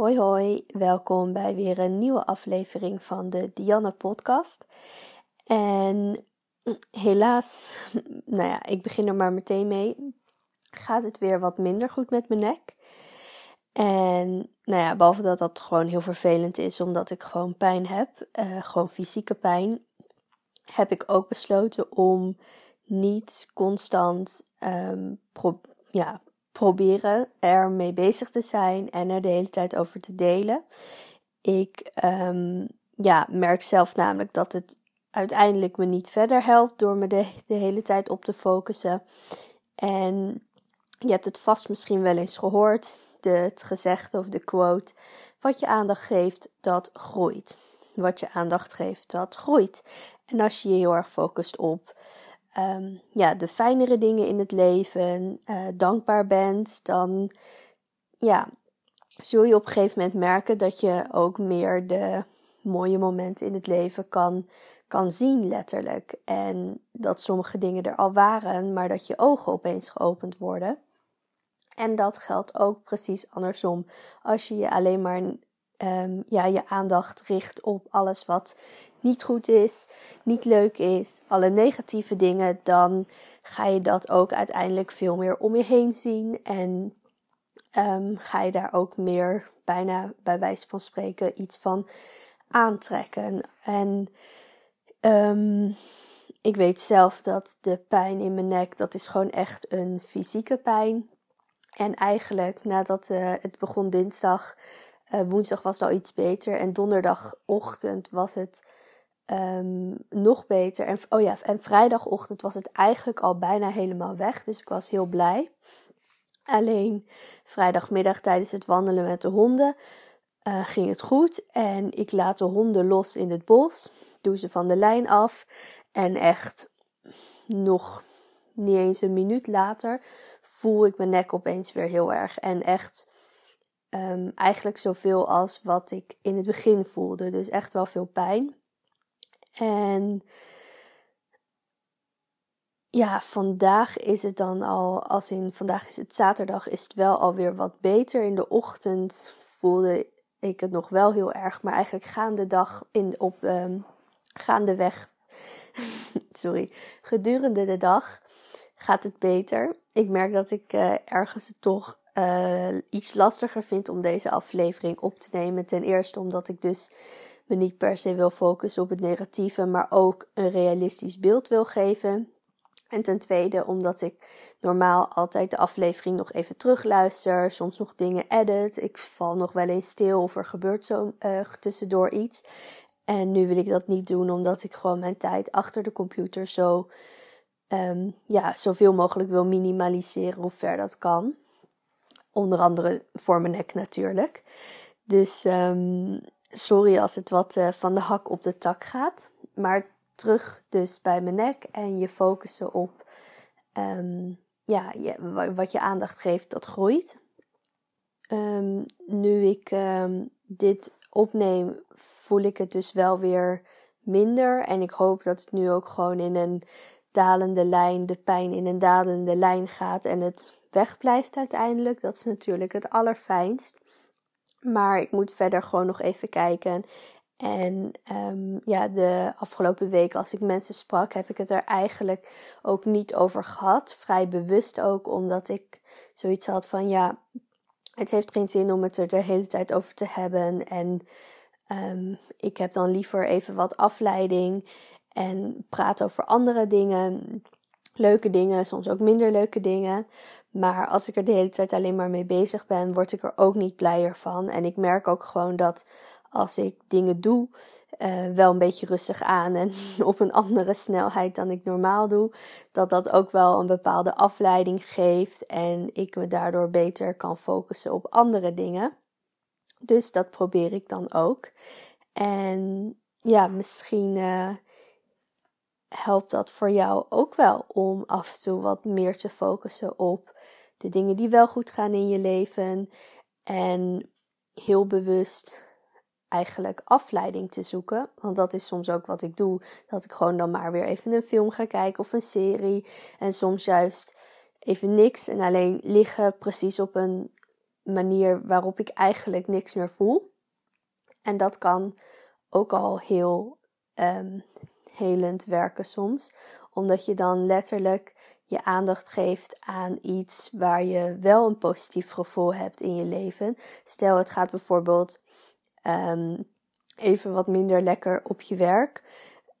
Hoi, welkom bij weer een nieuwe aflevering van de Dianne Podcast. En helaas, nou ja, ik begin er maar meteen mee. Gaat het weer wat minder goed met mijn nek? En nou ja, behalve dat dat gewoon heel vervelend is, omdat ik gewoon pijn heb, uh, gewoon fysieke pijn, heb ik ook besloten om niet constant um, ja, proberen ermee bezig te zijn en er de hele tijd over te delen. Ik um, ja, merk zelf namelijk dat het uiteindelijk me niet verder helpt door me de, de hele tijd op te focussen. En je hebt het vast misschien wel eens gehoord, de, het gezegde of de quote: wat je aandacht geeft, dat groeit. Wat je aandacht geeft, dat groeit. En als je je heel erg focust op um, ja, de fijnere dingen in het leven, uh, dankbaar bent, dan ja, zul je op een gegeven moment merken dat je ook meer de mooie momenten in het leven kan, kan zien, letterlijk. En dat sommige dingen er al waren, maar dat je ogen opeens geopend worden. En dat geldt ook precies andersom. Als je je alleen maar um, ja, je aandacht richt op alles wat niet goed is, niet leuk is, alle negatieve dingen, dan ga je dat ook uiteindelijk veel meer om je heen zien. En um, ga je daar ook meer bijna bij wijze van spreken iets van aantrekken. En um, ik weet zelf dat de pijn in mijn nek, dat is gewoon echt een fysieke pijn. En eigenlijk nadat uh, het begon dinsdag, uh, woensdag was het al iets beter. En donderdagochtend was het um, nog beter. En, oh ja, en vrijdagochtend was het eigenlijk al bijna helemaal weg. Dus ik was heel blij. Alleen vrijdagmiddag tijdens het wandelen met de honden uh, ging het goed. En ik laat de honden los in het bos. Doe ze van de lijn af. En echt nog niet eens een minuut later voel ik mijn nek opeens weer heel erg. En echt um, eigenlijk zoveel als wat ik in het begin voelde. Dus echt wel veel pijn. En ja, vandaag is het dan al, als in vandaag is het zaterdag, is het wel alweer wat beter. In de ochtend voelde ik het nog wel heel erg, maar eigenlijk gaande dag in, op um, gaandeweg, sorry, gedurende de dag gaat het beter. Ik merk dat ik uh, ergens toch uh, iets lastiger vind om deze aflevering op te nemen. Ten eerste omdat ik dus me niet per se wil focussen op het negatieve, maar ook een realistisch beeld wil geven. En ten tweede omdat ik normaal altijd de aflevering nog even terugluister, soms nog dingen edit. Ik val nog wel eens stil of er gebeurt zo uh, tussendoor iets. En nu wil ik dat niet doen omdat ik gewoon mijn tijd achter de computer zo um, ja, zoveel mogelijk wil minimaliseren hoe ver dat kan. Onder andere voor mijn nek natuurlijk. Dus um, sorry als het wat uh, van de hak op de tak gaat. Maar terug dus bij mijn nek en je focussen op um, ja, je, wat je aandacht geeft, dat groeit. Um, nu ik dit opneem, voel ik het dus wel weer minder. En ik hoop dat het nu ook gewoon in een dalende lijn, de pijn in een dalende lijn gaat en het wegblijft uiteindelijk. Dat is natuurlijk het allerfijnst. Maar ik moet verder gewoon nog even kijken. En um, ja, de afgelopen week als ik mensen sprak, heb ik het er eigenlijk ook niet over gehad. Vrij bewust ook, omdat ik zoiets had van ja, het heeft geen zin om het er de hele tijd over te hebben. En um, ik heb dan liever even wat afleiding en praat over andere dingen. Leuke dingen, soms ook minder leuke dingen. Maar als ik er de hele tijd alleen maar mee bezig ben, word ik er ook niet blijer van. En ik merk ook gewoon dat als ik dingen doe, uh, wel een beetje rustig aan en op een andere snelheid dan ik normaal doe, dat dat ook wel een bepaalde afleiding geeft en ik me daardoor beter kan focussen op andere dingen. Dus dat probeer ik dan ook. En ja, misschien uh, helpt dat voor jou ook wel om af en toe wat meer te focussen op de dingen die wel goed gaan in je leven en heel bewust eigenlijk afleiding te zoeken. Want dat is soms ook wat ik doe. Dat ik gewoon dan maar weer even een film ga kijken of een serie. En soms juist even niks en alleen liggen precies op een manier waarop ik eigenlijk niks meer voel. En dat kan ook al heel um, helend werken soms, omdat je dan letterlijk je aandacht geeft aan iets waar je wel een positief gevoel hebt in je leven. Stel, het gaat bijvoorbeeld um, even wat minder lekker op je werk.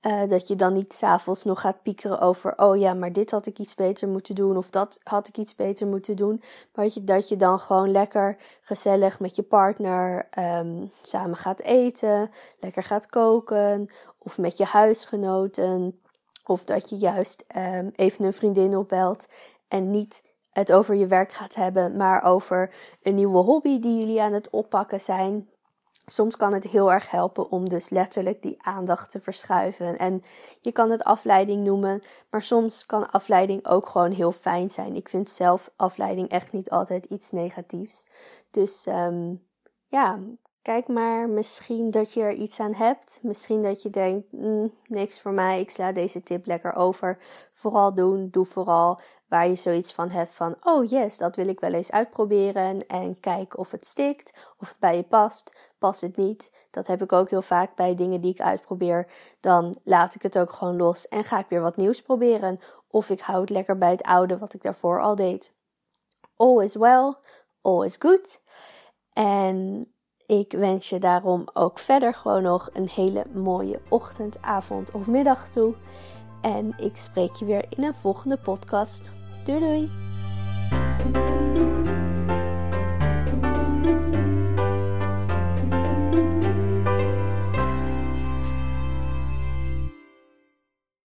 Uh, dat je dan niet s'avonds nog gaat piekeren over, oh ja, maar dit had ik iets beter moeten doen, of dat had ik iets beter moeten doen. Maar dat je, dat je dan gewoon lekker gezellig met je partner um, samen gaat eten, lekker gaat koken, of met je huisgenoten. Of dat je juist um, even een vriendin opbelt en niet het over je werk gaat hebben, maar over een nieuwe hobby die jullie aan het oppakken zijn. Soms kan het heel erg helpen om dus letterlijk die aandacht te verschuiven. En je kan het afleiding noemen, maar soms kan afleiding ook gewoon heel fijn zijn. Ik vind zelf afleiding echt niet altijd iets negatiefs. Dus um, ja, Kijk maar, misschien dat je er iets aan hebt. Misschien dat je denkt, mm, niks voor mij, ik sla deze tip lekker over. Vooral doen, doe vooral waar je zoiets van hebt van, oh yes, dat wil ik wel eens uitproberen. En kijk of het stikt, of het bij je past. Past het niet, dat heb ik ook heel vaak bij dingen die ik uitprobeer. Dan laat ik het ook gewoon los en ga ik weer wat nieuws proberen. Of ik hou het lekker bij het oude wat ik daarvoor al deed. All is well, all is good. En ik wens je daarom ook verder gewoon nog een hele mooie ochtend, avond of middag toe. En ik spreek je weer in een volgende podcast. Doei doei!